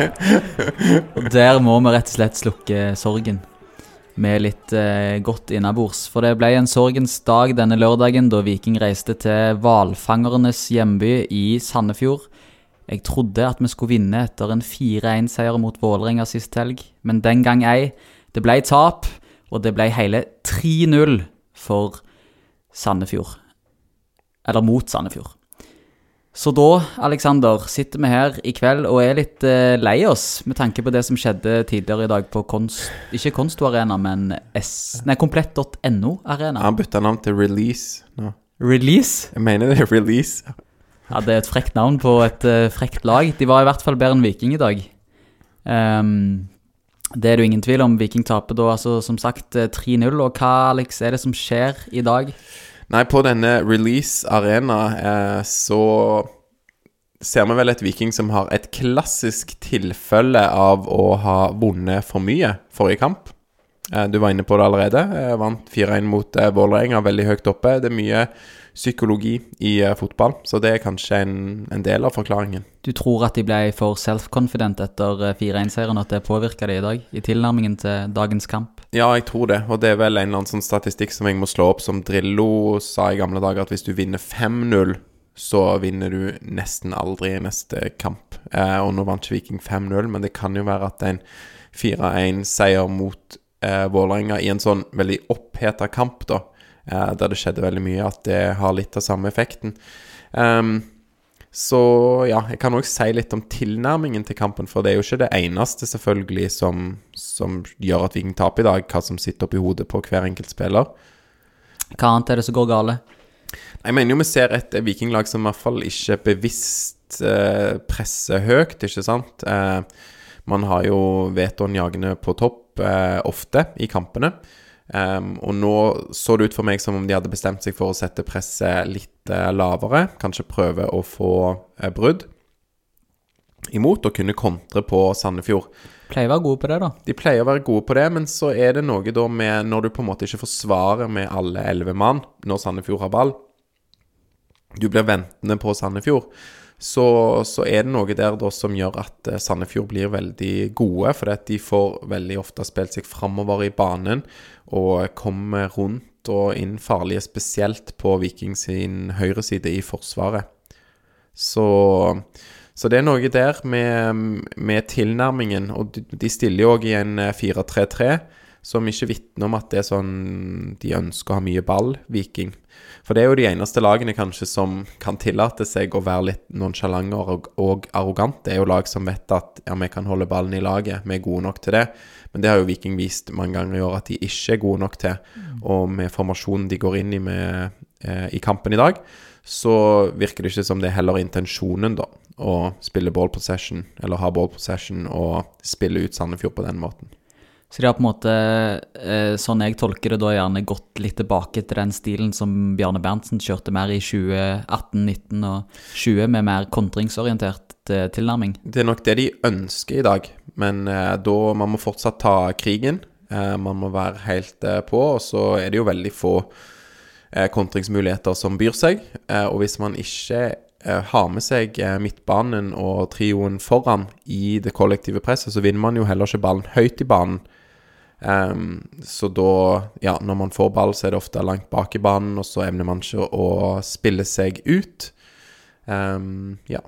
Og der må vi rett og slett slukke sorgen med litt eh, godt innabords. For det ble en sorgens dag denne lørdagen da Viking reiste til hvalfangernes hjemby i Sandefjord. Jeg trodde at vi skulle vinne etter en 4-1-seier mot Vålerenga sist helg, men den gang ei. Det ble tap, og det ble hele 3-0 for Sandefjord. Eller mot Sandefjord. Så da, Alexander, sitter vi her i kveld og er litt eh, lei oss med tanke på det som skjedde tidligere i dag på Konst... Ikke Konsto Arena, men S... Nei, komplett.no Arena. Han bytta navn til Release nå. Release? Jeg mener det er Release. Ja, det er et frekt navn på et eh, frekt lag. De var i hvert fall bedre enn Viking i dag. Um, det er det jo ingen tvil om. Viking taper da altså som sagt eh, 3-0. Og hva, Alex, er det som skjer i dag? Nei, på denne Release Arena eh, så ser vi vel et Viking som har et klassisk tilfelle av å ha vunnet for mye forrige kamp. Eh, du var inne på det allerede. Eh, vant 4-1 mot eh, Vålerenga, veldig høyt oppe. Det er mye psykologi i fotball, så det er kanskje en, en del av forklaringen. Du tror at de ble for self-confident etter eh, 4-1-seieren, at det påvirka det i dag? I tilnærmingen til dagens kamp? Ja, jeg tror det. Og det er vel en eller annen sånn statistikk som jeg må slå opp, som Drillo sa i gamle dager, at hvis du vinner 5-0, så vinner du nesten aldri i neste kamp. Eh, og nå vant ikke Viking 5-0, men det kan jo være at en 4-1-seier mot eh, Vålerenga i en sånn veldig oppheta kamp, da, eh, der det skjedde veldig mye, at det har litt av samme effekten. Um, så ja, jeg kan òg si litt om tilnærmingen til kampen, for det er jo ikke det eneste, selvfølgelig, som, som gjør at Viking taper i dag, hva som sitter oppi hodet på hver enkelt spiller. Hva annet er det som går gale? Jeg mener jo vi ser et vikinglag som i hvert fall ikke bevisst eh, presser høyt, ikke sant. Eh, man har jo Veton jagende på topp eh, ofte i kampene. Um, og nå så det ut for meg som om de hadde bestemt seg for å sette presset litt eh, lavere. Kanskje prøve å få eh, brudd imot og kunne kontre på Sandefjord. Pleier å være gode på det, da. De pleier å være gode på det, men så er det noe da med når du på en måte ikke forsvarer med alle elleve mann når Sandefjord har ball. Du blir ventende på Sandefjord. Så, så er det noe der da som gjør at eh, Sandefjord blir veldig gode, fordi de får veldig ofte spilt seg framover i banen og kommer rundt og inn farlige, spesielt på Viking sin høyreside i forsvaret. Så, så det er noe der med, med tilnærmingen, og de, stiller jo òg i en eh, 4-3-3, som ikke vitner om at det er sånn de ønsker å ha mye ball, Viking. For det er jo de eneste lagene kanskje som kan tillate seg å være litt nonsjalante og, og arrogant. Det er jo lag som vet at ja, vi kan holde ballen i laget, vi er gode nok til det. Men det har jo Viking vist mange ganger i år at de ikke er gode nok til. Og med formasjonen de går inn i med, eh, i kampen i dag, så virker det ikke som det er heller intensjonen, da, å spille ball possession, eller ha ball possession og spille ut Sandefjord på den måten. Så de har på en måte, eh, sånn jeg tolker det, da gjerne gått litt tilbake til den stilen som Bjarne Berntsen kjørte mer i 2018, 19 og 20, med mer kontringsorientert eh, tilnærming. Det er nok det de ønsker i dag, men eh, da man må fortsatt ta krigen. Man må være helt på, og så er det jo veldig få kontringsmuligheter som byr seg. Og hvis man ikke har med seg midtbanen og trioen foran i det kollektive presset, så vinner man jo heller ikke ballen høyt i banen. Ehm, så da, ja, når man får ball, så er det ofte langt bak i banen, og så evner man ikke å spille seg ut. Um, ja.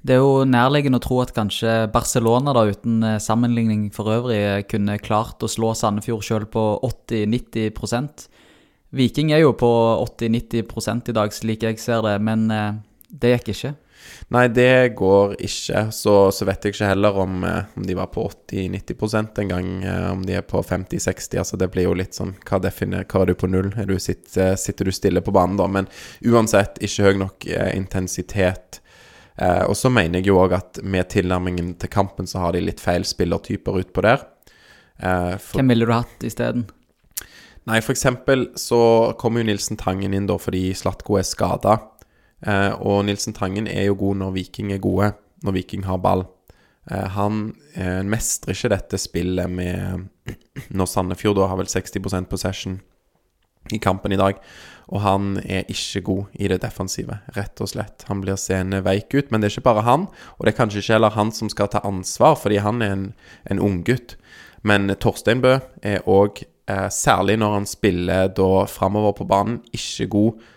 Det er jo nærliggende å tro at kanskje Barcelona, da, uten eh, sammenligning for øvrig, eh, kunne klart å slå Sandefjord sjøl på 80-90% Viking er jo på 80-90% i dag, slik jeg ser det, men eh, det gikk ikke. Nei, det går ikke. Så, så vet jeg ikke heller om, eh, om de var på 80-90% en gang. Eh, om de er på 50-60. Altså det blir jo litt sånn Hva, definer, hva er du på null? Du sitter, sitter du stille på banen, da? Men uansett, ikke høy nok eh, intensitet. Eh, og så mener jeg jo òg at med tilnærmingen til kampen så har de litt feil spillertyper utpå der. Eh, for, Hvem ville du hatt isteden? Nei, for eksempel så kommer jo Nilsen Tangen inn da fordi Slatko er skada. Eh, og Nilsen Tangen er jo god når Viking er gode, når Viking har ball. Eh, han eh, mestrer ikke dette spillet med Når Sandefjord da har vel 60% possession, i kampen i dag. Og han er ikke god i det defensive, rett og slett. Han blir seende veik ut, men det er ikke bare han. Og det er kanskje ikke heller han som skal ta ansvar, fordi han er en, en unggutt. Men Torstein Bø er òg, eh, særlig når han spiller da framover på banen, ikke god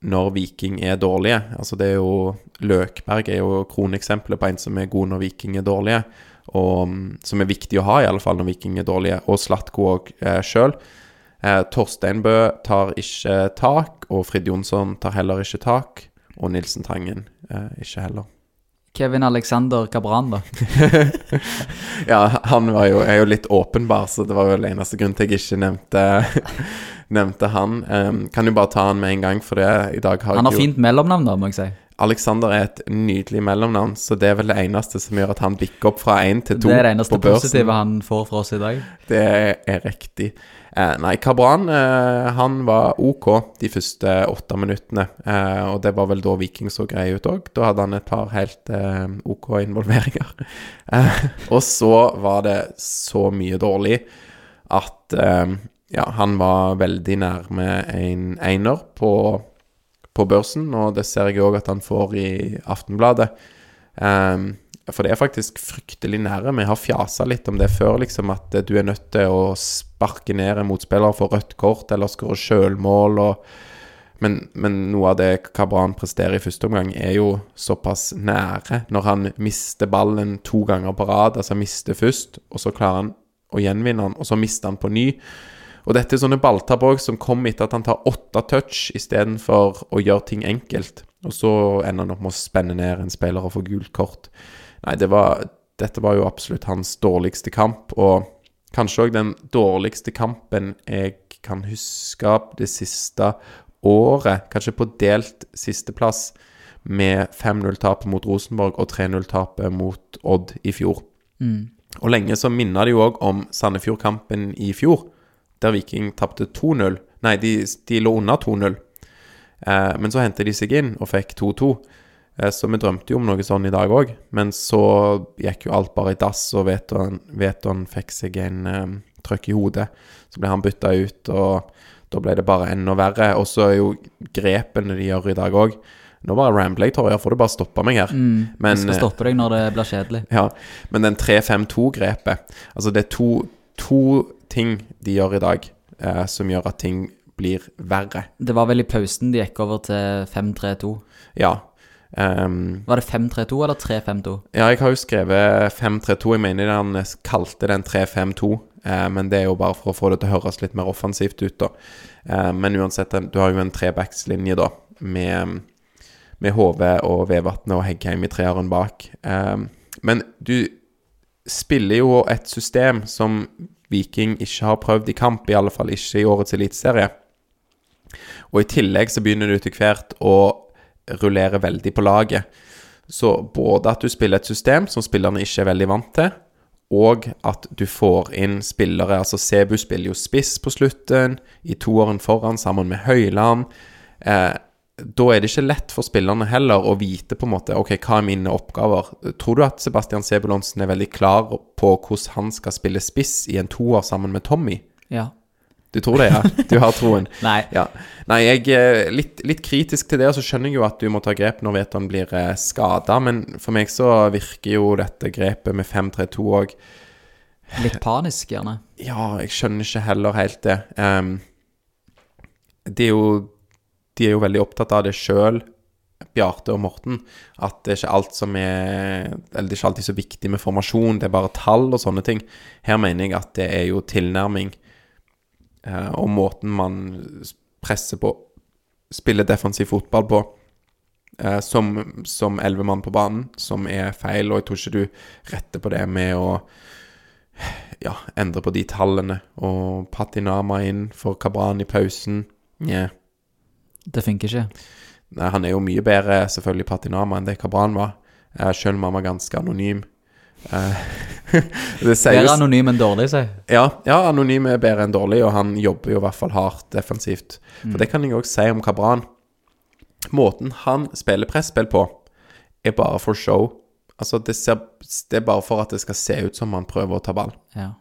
når Viking er dårlige. Altså det er jo Løkberg er jo kroneksempelet på en som er god når Viking er dårlige. Og mm, som er viktig å ha, i alle fall når Viking er dårlige. Og Slatko òg eh, sjøl. Eh, Torstein Bø tar ikke tak, og Frid Jonsson tar heller ikke tak. Og Nilsen Tangen eh, ikke heller. Kevin Alexander Cabran, da. Ja, han var jo, er jo litt åpenbar, så det var vel eneste grunn til jeg ikke nevnte, nevnte han. Um, kan jo bare ta han med en gang, for det i dag har Han har jo fint mellomnavn, da, må jeg si. Alexander er et nydelig mellomnavn, så det er vel det eneste som gjør at han bikker opp fra én til to Det er det eneste positive han får fra oss i dag. Det er riktig. Eh, nei, Kabran eh, han var OK de første åtte minuttene. Eh, og det var vel da Viking så grei ut òg. Da hadde han et par helt eh, OK involveringer. Eh, og så var det så mye dårlig at eh, ja, han var veldig nærme en einer på, på børsen, og det ser jeg òg at han får i Aftenbladet. Um, for det er faktisk fryktelig nære. Vi har fjasa litt om det før, liksom, at du er nødt til å sparke ned en motspiller for rødt kort eller skåre sjølmål. men, men noe av det Kabran presterer i første omgang, er jo såpass nære. Når han mister ballen to ganger på rad, altså mister først, og så klarer han å gjenvinne den, og så mister han på ny. Og dette er sånne balltap som kommer etter at han tar åtte touch istedenfor å gjøre ting enkelt. Og så ender han opp med å spenne ned en spiller og få gult kort. Nei, det var, dette var jo absolutt hans dårligste kamp, og kanskje òg den dårligste kampen jeg kan huske det siste året. Kanskje på delt sisteplass med 5-0-tapet mot Rosenborg og 3-0-tapet mot Odd i fjor. Og lenge så minner det jo òg om Sandefjord-kampen i fjor, der Viking tapte 2-0. Nei, de, de lå under 2-0. Eh, men så hentet de seg inn og fikk 2-2. Eh, så vi drømte jo om noe sånn i dag òg. Men så gikk jo alt bare i dass, og Veton, Veton fikk seg en eh, trøkk i hodet. Så ble han bytta ut, og da ble det bare enda verre. Og så er jo grepene de gjør i dag òg Nå bare rambler jeg, Torje, får du bare stoppe meg her. Mm, Men, jeg skal eh, stoppe deg når det blir kjedelig. ja, men den 3-5-2-grepet Altså, det er to, to ting de gjør i dag eh, som gjør at ting blir verre. Det var vel i pausen de gikk over til 5-3-2. Ja. Um, Var det 5-3-2 eller 3-5-2? ja, jeg har jo skrevet 5-3-2. Jeg mener han kalte den 3-5-2. Eh, men det er jo bare for å få det til å høres litt mer offensivt ut, da. Eh, men uansett, du har jo en trebackslinje, da, med, med HV og Vevatnet og Heggheim i treeren bak. Eh, men du spiller jo et system som Viking ikke har prøvd i kamp, i alle fall ikke i årets eliteserie. Og i tillegg så begynner du etter hvert å rullere veldig på laget. Så både at du spiller et system som spillerne ikke er veldig vant til, og at du får inn spillere Altså Sebu spiller jo spiss på slutten, i toeren foran sammen med Høyland. Eh, da er det ikke lett for spillerne heller å vite på en måte Ok, hva er mine oppgaver? Tror du at Sebastian Sebulonsen er veldig klar på hvordan han skal spille spiss i en toer sammen med Tommy? Ja. Du tror det, ja? Du har troen? Nei. Ja. Nei, jeg er litt, litt kritisk til det, og så skjønner jeg jo at du må ta grep når Veton blir eh, skada, men for meg så virker jo dette grepet med 5-3-2 òg Litt panisk, gjerne. Ja, jeg skjønner ikke heller helt det. Um, det er jo, de er jo veldig opptatt av det sjøl, Bjarte og Morten, at det er ikke alt som er Eller det er ikke alltid så viktig med formasjon, det er bare tall og sånne ting. Her mener jeg at det er jo tilnærming eh, og måten man presser på, spiller defensiv fotball på, eh, som, som mann på banen, som er feil. Og jeg tror ikke du retter på det med å ja, endre på de tallene. Og Patinama inn for Kabran i pausen. Nja. Det funker ikke. Nei, Han er jo mye bedre, selvfølgelig, Patinama enn det Kabran var. Eh, selv om han var ganske anonym. Eh, det sies Bedre anonym enn dårlig, si. ja, ja, anonym er bedre enn dårlig, og han jobber jo i hvert fall hardt defensivt. For det kan jeg òg si om Kabran. Måten han spiller presspill på, er bare for show. Altså, det, ser, det er bare for at det skal se ut som han prøver å ta ball. Ja.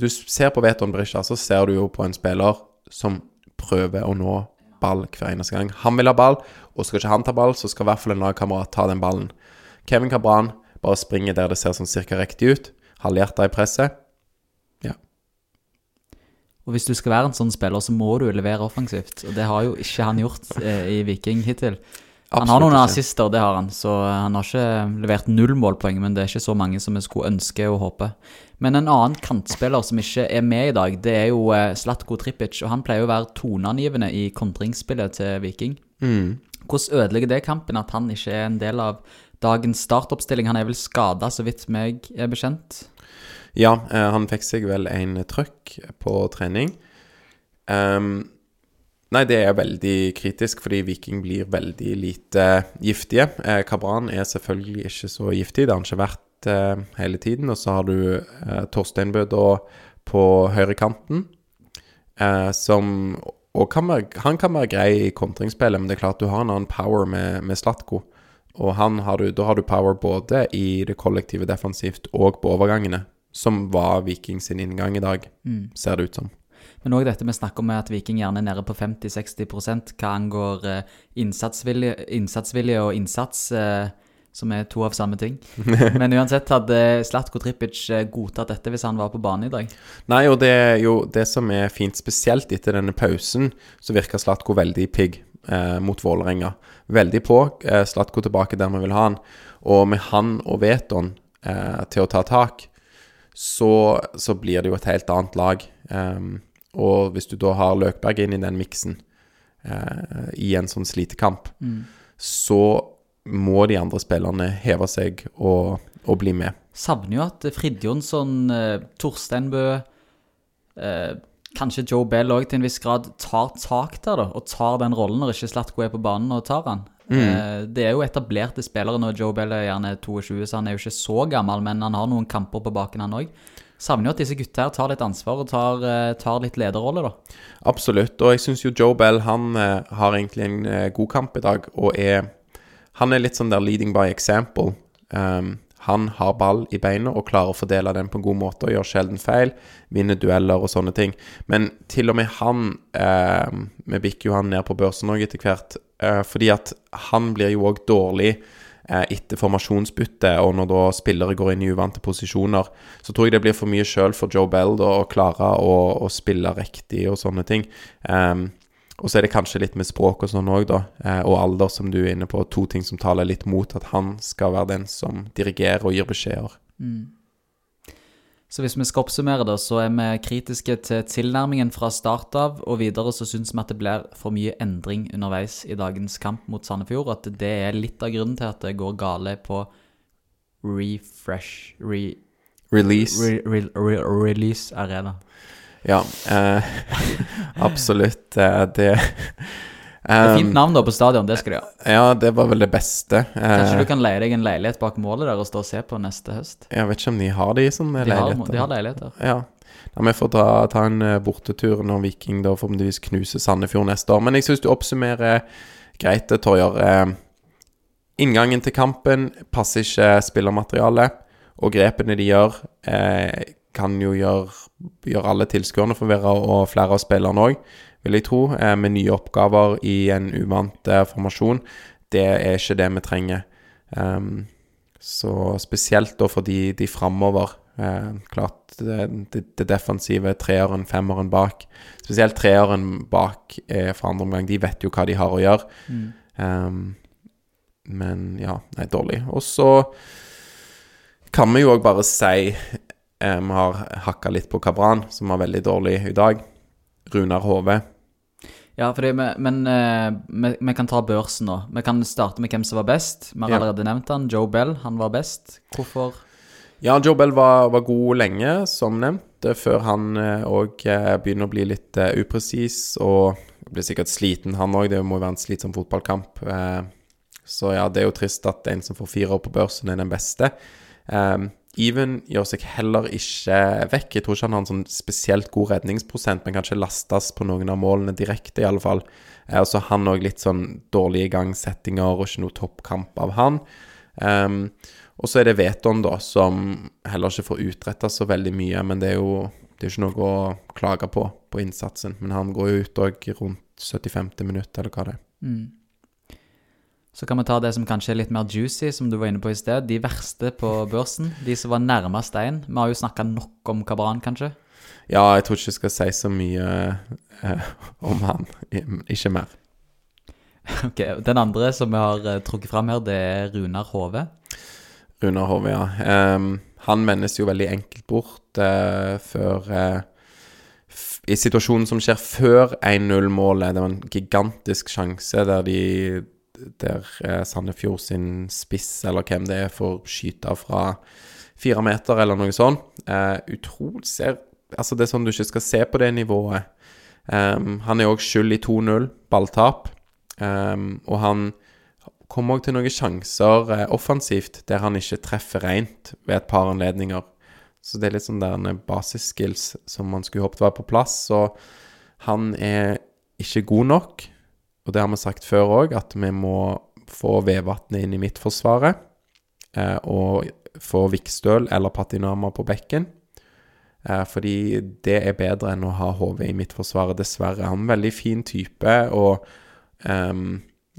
Hvis du ser på Veton Brisja, så ser du jo på en spiller som prøver å nå ball hver eneste gang. Han vil ha ball, og skal ikke han ta ball, så skal i hvert fall en lagkamerat ta den ballen. Kevin Cabran bare springer der det ser sånn cirka riktig ut. Halvhjerta i presset. Ja. Og hvis du skal være en sånn spiller, så må du levere offensivt. Og det har jo ikke han gjort eh, i Viking hittil. Han har noen assister, det har han, så han har ikke levert null målpoeng, men det er ikke så mange som vi skulle ønske og håpe. Men en annen kantspiller som ikke er med i dag, det er jo eh, Slatko Tripic, og han pleier å være toneangivende i kontringsspillet til Viking. Mm. Hvordan ødelegger det kampen at han ikke er en del av dagens startoppstilling? Han er vel skada, så vidt meg er bekjent. Ja, eh, han fikk seg vel en trøkk på trening. Ehm, nei, det er veldig kritisk, fordi Viking blir veldig lite giftige. Eh, Kabran er selvfølgelig ikke så giftig, det har han ikke vært eh, hele tiden. Og så har du eh, Torstein Bø da på høyrekanten, eh, som og kan være, han kan være grei i kontringsspillet, men det er klart du har en annen power med, med Slatko. Og han har du, da har du power både i det kollektive defensivt og på overgangene, som var Viking sin inngang i dag, ser det ut som. Men òg dette vi snakker om at Viking gjerne er nede på 50-60 hva angår eh, innsatsvilje, innsatsvilje og innsats, eh, som er to av samme ting. Men uansett, hadde Slatko Tripic eh, godtatt dette hvis han var på banen i dag? Nei, og det er jo det som er fint, spesielt etter denne pausen, så virker Slatko veldig pigg eh, mot Vålerenga. Veldig på. Eh, Slatko tilbake der vi vil ha han. Og med han og Veton eh, til å ta tak, så, så blir det jo et helt annet lag. Ehm, og hvis du da har Løkberg inn i den miksen eh, i en sånn slitekamp, så må de andre spillerne heve seg og, og bli med. Savner jo at Frid Jonsson, eh, Torstein Bø, eh, kanskje Joe Bell òg til en viss grad tar tak der, da, og tar den rollen når ikke Slatko er på banen og tar han. Eh, det er jo etablerte spillere når Joe Bell er gjerne 22, så han er jo ikke så gammel, men han har noen kamper på baken, han òg. Savner jo at disse gutta her tar litt ansvar og tar, eh, tar litt lederrolle, da. Absolutt. Og jeg syns jo Joe Bell han eh, har egentlig en eh, god kamp i dag, og er Han er litt sånn der leading by example. Um, han har ball i beina og klarer å fordele den på en god måte og gjør sjelden feil. Vinner dueller og sånne ting. Men til og med han eh, Vi bikker jo han ned på børsen òg etter hvert. Eh, fordi at han blir jo òg dårlig etter formasjonsbytte, og når da spillere går inn i uvante posisjoner, så tror jeg det blir for mye sjøl for Joe Bell da, å klare å, å spille riktig og sånne ting. Um, og så er det kanskje litt med språk og sånn òg, da, eh, og alder, som du er inne på. To ting som taler litt mot at han skal være den som dirigerer og gir beskjeder. Så hvis vi skal oppsummere det, så er vi kritiske til tilnærmingen fra start av, og videre så syns vi at det blir for mye endring underveis i dagens kamp mot Sandefjord. At det er litt av grunnen til at det går gale på refresh re, Release. re, re, re, Release Arena. Ja, eh, absolutt. Eh, det um, fint navn da på stadion, det skal de ha. Ja, det var vel det beste. Kanskje Eh, du kan leie deg en leilighet bak målet der og stå og se på neste høst? jeg vet ikke om de har de sånne De har, leiligheter. de har leiligheter. Ja. Må vi få ta, ta en eh, bortetur når Viking da forhåpentligvis knuser Sandefjord neste år. Men jeg syns du oppsummerer greit, det, Torjer. Eh, inngangen til kampen passer ikke spillermaterialet, og grepene de gjør, eh, kan jo gjøre, gjøre alle tilskuerne forvirra, og flere av spillerne òg, vil jeg tro, eh, med nye oppgaver i en uvant eh, formasjon. Det er ikke det vi trenger. Um, så spesielt da fordi de framover eh, Klart det, det, det defensive, treeren, femmeren bak. Spesielt treeren bak eh, for andre omgang. De vet jo hva de har å gjøre. Um, men ja, nei, dårlig. Og så kan vi jo òg bare si eh, Vi har hakka litt på Kabran, som var veldig dårlig i dag. Runar Hove. Ja, fordi vi, men eh, vi, vi kan ta børsen nå. Vi kan starte med hvem som var best. Vi har Ja. allerede nevnt han. Joe Bell, han var best. Hvorfor? Ja, Joe Bell var, var god lenge, som nevnt, eh, før han òg begynner å bli litt eh, upresis og blir sikkert sliten, han òg. Det må jo være en slitsom fotballkamp. Eh, så ja, det er jo trist at en som får fire år på børsen, er den beste. Eh, Even gjør seg heller ikke vekk. Jeg tror ikke han har en sånn spesielt god redningsprosent, men kanskje lastes på noen av målene direkte, i alle fall. Eh, og så har han òg litt sånn dårlige igangsettinger og ikke noe toppkamp av han. Um, og så er det Veton, da, som heller ikke får utretta så veldig mye, men det er jo det er ikke noe å klage på på innsatsen. Men han går jo ut òg rundt 75. minutt, eller hva det er. Mm. Så kan vi ta det som kanskje er litt mer juicy, som du var inne på i sted. De verste på børsen. De som var nærmest én. Vi har jo snakka nok om Kabran, kanskje. Ja, jeg tror ikke jeg skal si så mye eh, om han. Ikke mer. Ok, Den andre som vi har uh, trukket fram her, det er Runar Hove. Runar Hove, ja. Um, han mennes jo veldig enkelt bort uh, før uh, I situasjonen som skjer før 1-0-målet, det var en gigantisk sjanse der de der Sandefjord sin spiss, eller hvem det er, får skyte fra fire meter, eller noe sånt. utrolig ser Altså, det er sånn du ikke skal se på det nivået. Um, han er òg skyld i 2-0, balltap. Um, og han kommer òg til noen sjanser eh, offensivt der han ikke treffer rent ved et par anledninger. Så det er litt sånn der basisskills som man skulle håpet var på plass. Så han er ikke god nok. Og det har vi sagt før òg, at vi må få Vevatnet inn i Midtforsvaret. Eh, og få Vikstøl eller Patinama på bekken. Eh, fordi det er bedre enn å ha HV i Midtforsvaret, dessverre. Han er en veldig fin type og eh,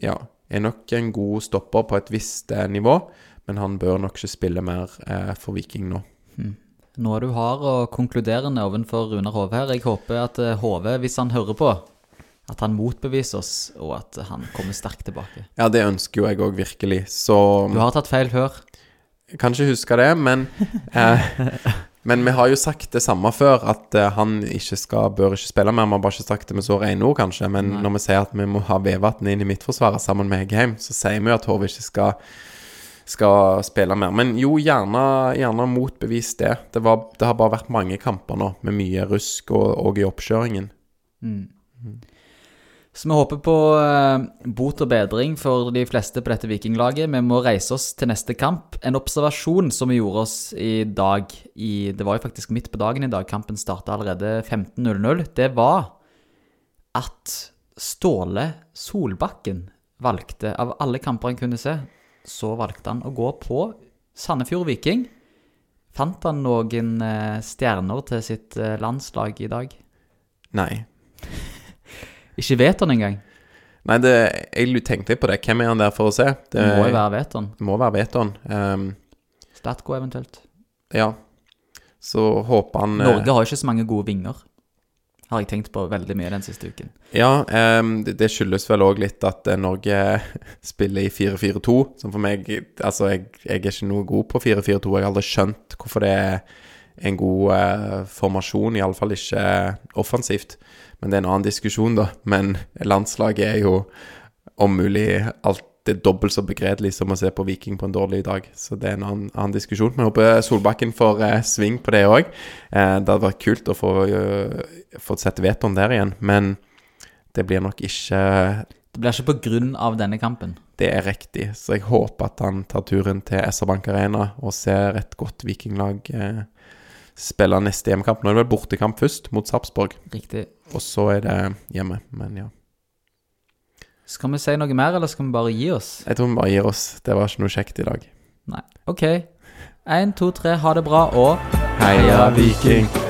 ja, er nok en god stopper på et visst eh, nivå. Men han bør nok ikke spille mer eh, for Viking nå. Hmm. Noe du har å konkludere ovenfor Runar Hove her. Jeg håper at Hove, hvis han hører på, at han motbeviser oss, og at han kommer sterkt tilbake. Ja, det ønsker jo jeg òg virkelig, så Du har tatt feil før. Jeg kan ikke huske det, men eh, Men vi har jo sagt det samme før, at uh, han ikke skal, bør ikke spille mer. Vi har bare ikke sagt det med så rene ord, kanskje. Men Nei. når vi sier at vi må ha Vevatn inn i Midtforsvaret sammen med Heggheim, så sier vi jo at Hove ikke skal, skal spille mer. Men jo, gjerne, gjerne motbevis det. Det, var, det, har bare vært mange kamper nå med mye rusk og, og i oppkjøringen. Mm. Så vi håper på uh, bot og bedring for de fleste på dette vikinglaget. Vi må reise oss til neste kamp. En observasjon som vi gjorde oss i dag i, Det var jo faktisk midt på dagen i dag. Kampen starta allerede 15.00. Det var at Ståle Solbakken valgte, av alle kamper han kunne se, så valgte han å gå på Sandefjord Viking. Fant han noen uh, stjerner til sitt uh, landslag i dag? Nei. Ikke vet han engang. Nei, det, jeg tenkte på det. Hvem er han der for å se? Det, det må jo være Veton. Må være Veton. Um, Statko eventuelt. Ja. Så håper han eh, Norge har ikke så mange gode vinger. Har jeg tenkt på veldig mye den siste uken. Ja, um, det, skyldes vel òg litt at uh, Norge spiller i 4-4-2. Som for meg Altså, jeg, jeg, er ikke noe god på 4-4-2. Jeg har aldri skjønt hvorfor det er en god eh, formasjon, iallfall ikke offensivt. Men det er en annen diskusjon, da. Men landslaget er jo om mulig alltid dobbelt så begredelig som å se på Viking på en dårlig dag. Så det er en annen, annen diskusjon. Men jeg håper Solbakken får eh, sving på det òg. Eh, det hadde vært kult å få, uh, få sett vetoen der igjen. Men det blir nok ikke Det blir ikke på grunn av denne kampen? Det er riktig. Så jeg håper at han tar turen til SR Bank Arena og ser et godt vikinglag eh, spille neste hjemmekamp. Nå er det vel bortekamp først, mot Sarpsborg. Riktig. Og så er det hjemme. Men ja. Skal vi si noe mer, eller skal vi bare gi oss? Jeg tror vi bare gir oss. Det var ikke noe kjekt i dag. Nei. OK. Én, to, tre, ha det bra, og Heia Viking!